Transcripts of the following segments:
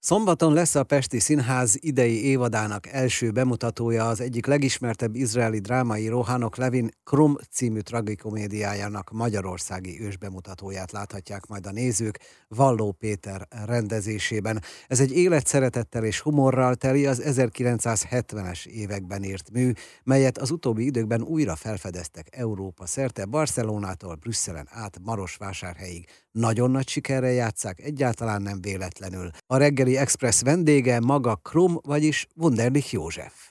Szombaton lesz a Pesti Színház idei évadának első bemutatója az egyik legismertebb izraeli drámai Rohanok Levin Krum című tragikomédiájának magyarországi ősbemutatóját láthatják majd a nézők Valló Péter rendezésében. Ez egy életszeretettel és humorral teli az 1970-es években írt mű, melyet az utóbbi időkben újra felfedeztek Európa szerte, Barcelonától Brüsszelen át Marosvásárhelyig. Nagyon nagy sikerrel játszák, egyáltalán nem véletlenül. A reggeli Express vendége maga Krum, vagyis Wunderlich József.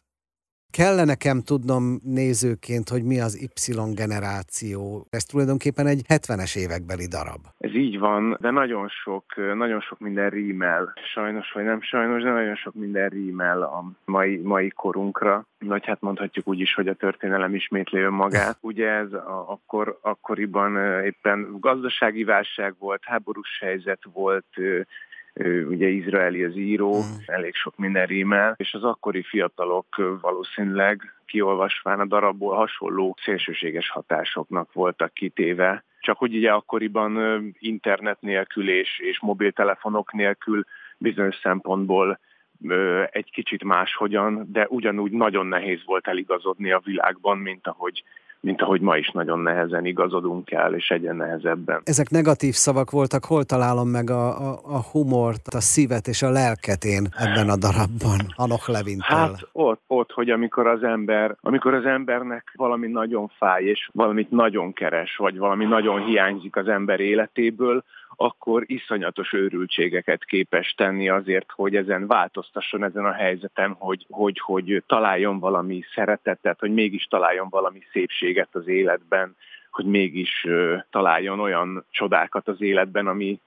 Kellene nekem tudnom nézőként, hogy mi az Y generáció. Ez tulajdonképpen egy 70-es évekbeli darab. Ez így van, de nagyon sok, nagyon sok minden rímel. Sajnos vagy nem sajnos, de nagyon sok minden rímel a mai, mai korunkra. Nagy hát mondhatjuk úgy is, hogy a történelem ismétli önmagát. Ugye ez a, akkor, akkoriban éppen gazdasági válság volt, háborús helyzet volt, ugye izraeli az író, mm. elég sok minden rímel, és az akkori fiatalok valószínűleg kiolvasván a darabból hasonló szélsőséges hatásoknak voltak kitéve. Csak hogy ugye akkoriban internet nélkül és, és mobiltelefonok nélkül bizonyos szempontból egy kicsit máshogyan, de ugyanúgy nagyon nehéz volt eligazodni a világban, mint ahogy mint ahogy ma is nagyon nehezen igazodunk el, és egyen nehezebben. Ezek negatív szavak voltak, hol találom meg a, a, a humort, a szívet és a lelket én ebben a darabban, Anok Levintől? Hát ott, ott, hogy amikor az ember, amikor az embernek valami nagyon fáj, és valamit nagyon keres, vagy valami nagyon hiányzik az ember életéből, akkor iszonyatos őrültségeket képes tenni azért, hogy ezen változtasson ezen a helyzeten, hogy, hogy, hogy találjon valami szeretetet, hogy mégis találjon valami szépséget az életben, hogy mégis találjon olyan csodákat az életben, ami,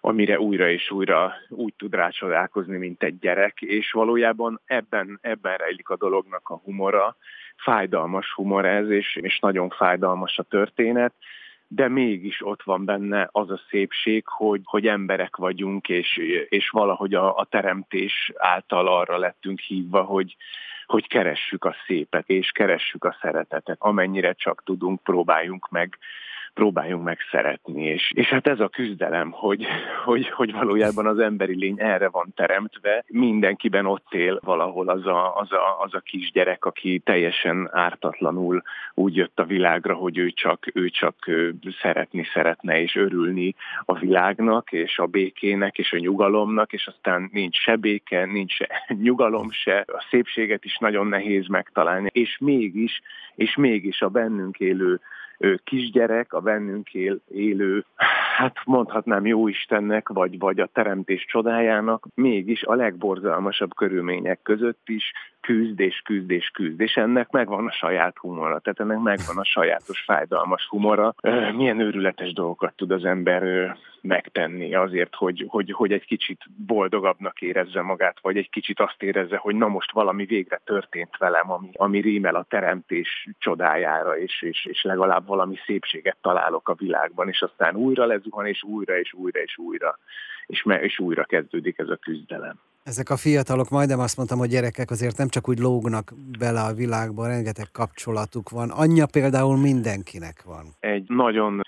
amire újra és újra úgy tud rácsodálkozni, mint egy gyerek, és valójában ebben, ebben rejlik a dolognak a humora, fájdalmas humor ez, és, és nagyon fájdalmas a történet, de mégis ott van benne az a szépség, hogy, hogy emberek vagyunk, és, és valahogy a, a teremtés által arra lettünk hívva, hogy, hogy keressük a szépet, és keressük a szeretetet. Amennyire csak tudunk, próbáljunk meg próbáljunk meg szeretni. És, és hát ez a küzdelem, hogy, hogy, hogy valójában az emberi lény erre van teremtve, mindenkiben ott él valahol az a, az a, az a kisgyerek, aki teljesen ártatlanul úgy jött a világra, hogy ő csak, ő csak szeretni szeretne, és örülni a világnak, és a békének, és a nyugalomnak, és aztán nincs se béke, nincs se nyugalom se, a szépséget is nagyon nehéz megtalálni, és mégis, és mégis a bennünk élő kisgyerek, a bennünk él, élő, hát mondhatnám jó Istennek, vagy, vagy a teremtés csodájának, mégis a legborzalmasabb körülmények között is küzd és küzd és küzd, és ennek megvan a saját humora, tehát ennek megvan a sajátos fájdalmas humora. Milyen őrületes dolgokat tud az ember megtenni azért, hogy, hogy, hogy egy kicsit boldogabbnak érezze magát, vagy egy kicsit azt érezze, hogy na most valami végre történt velem, ami, ami rímel a teremtés csodájára, és, és, és legalább valami szépséget találok a világban, és aztán újra lezuhan, és újra, és újra, és újra, és, me, és újra kezdődik ez a küzdelem. Ezek a fiatalok, majdnem azt mondtam, hogy gyerekek azért nem csak úgy lógnak bele a világba, rengeteg kapcsolatuk van. Anyja például mindenkinek van. Egy nagyon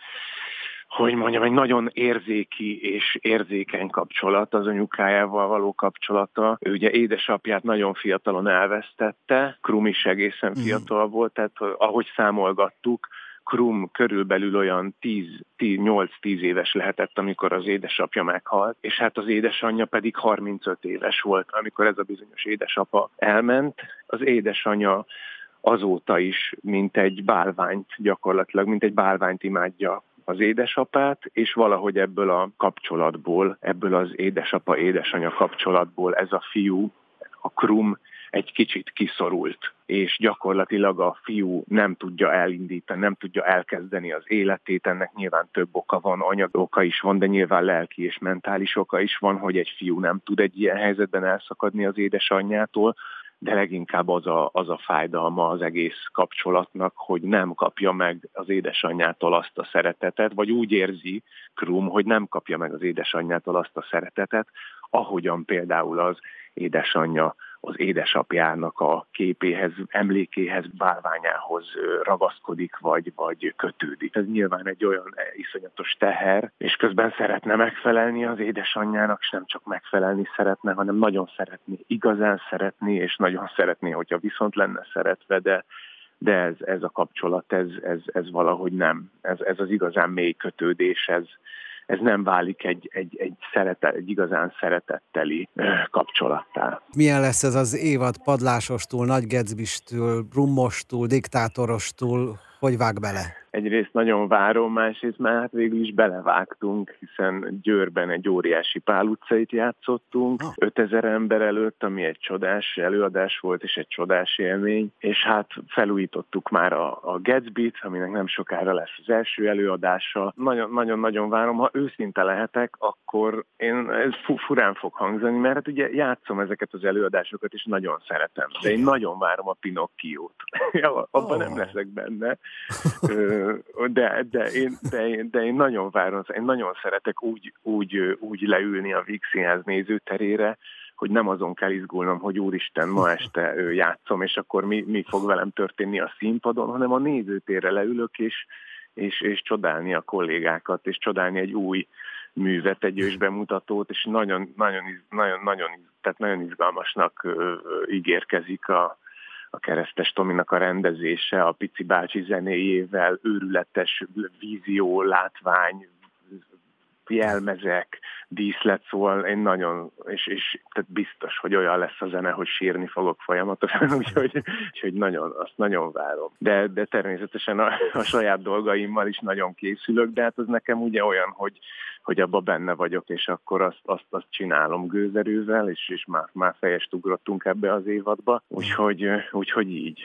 hogy mondjam, egy nagyon érzéki és érzékeny kapcsolat az anyukájával való kapcsolata. Ő ugye édesapját nagyon fiatalon elvesztette, Krum is egészen mhm. fiatal volt, tehát ahogy számolgattuk, Krum körülbelül olyan 8-10 éves lehetett, amikor az édesapja meghalt, és hát az édesanyja pedig 35 éves volt, amikor ez a bizonyos édesapa elment. Az édesanyja azóta is, mint egy bálványt gyakorlatilag, mint egy bálványt imádja az édesapát, és valahogy ebből a kapcsolatból, ebből az édesapa-édesanya kapcsolatból ez a fiú, a Krum egy kicsit kiszorult, és gyakorlatilag a fiú nem tudja elindítani, nem tudja elkezdeni az életét, ennek nyilván több oka van, anyagoka is van, de nyilván lelki és mentális oka is van, hogy egy fiú nem tud egy ilyen helyzetben elszakadni az édesanyjától, de leginkább az a, az a fájdalma az egész kapcsolatnak, hogy nem kapja meg az édesanyjától azt a szeretetet, vagy úgy érzi Krum, hogy nem kapja meg az édesanyjától azt a szeretetet, ahogyan például az édesanyja az édesapjának a képéhez, emlékéhez, bálványához ragaszkodik, vagy, vagy kötődik. Ez nyilván egy olyan iszonyatos teher, és közben szeretne megfelelni az édesanyjának, és nem csak megfelelni szeretne, hanem nagyon szeretni, igazán szeretni, és nagyon szeretné, hogyha viszont lenne szeretve, de de ez, ez a kapcsolat, ez, ez, ez valahogy nem. Ez, ez az igazán mély kötődés, ez, ez nem válik egy, egy, egy, szerete, egy igazán szeretetteli kapcsolattá. Milyen lesz ez az évad padlásostól, nagy Gatsby-től, brummostól, diktátorostól, hogy vág bele? egyrészt nagyon várom, másrészt már hát végül is belevágtunk, hiszen Győrben egy óriási Pál utcait játszottunk, oh. 5000 ember előtt, ami egy csodás előadás volt, és egy csodás élmény, és hát felújítottuk már a, a Gatsby-t, aminek nem sokára lesz az első előadása. Nagyon-nagyon várom, ha őszinte lehetek, akkor én, ez furán fog hangzani, mert hát ugye játszom ezeket az előadásokat, és nagyon szeretem, de én nagyon várom a Pinocchio-t. Abban oh. nem leszek benne de, de, én, de, én, de én nagyon várom, én nagyon szeretek úgy, úgy, úgy leülni a Víg nézőterére, hogy nem azon kell izgulnom, hogy úristen, ma este játszom, és akkor mi, mi fog velem történni a színpadon, hanem a nézőtérre leülök, és, és, és csodálni a kollégákat, és csodálni egy új művet, egy ősbemutatót, és nagyon, nagyon, nagyon, nagyon, tehát nagyon izgalmasnak ígérkezik a, a keresztes Tominak a rendezése, a Pici bácsi zenéjével, őrületes vízió, látvány, jelmezek, díszlet, szóval én nagyon, és, és tehát biztos, hogy olyan lesz a zene, hogy sírni fogok folyamatosan, úgyhogy, úgyhogy nagyon, azt nagyon várom. De, de természetesen a, a saját dolgaimmal is nagyon készülök, de hát az nekem ugye olyan, hogy, hogy abba benne vagyok, és akkor azt, azt, azt csinálom gőzerővel, és, és már, már fejest ugrottunk ebbe az évadba, úgyhogy, úgyhogy így.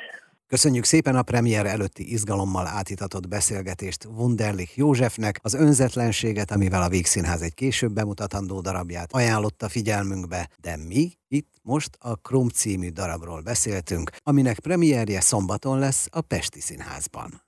Köszönjük szépen a premier előtti izgalommal átitatott beszélgetést Wunderlich Józsefnek, az önzetlenséget, amivel a Végszínház egy később bemutatandó darabját ajánlotta figyelmünkbe, de mi itt most a Krum című darabról beszéltünk, aminek premierje szombaton lesz a Pesti Színházban.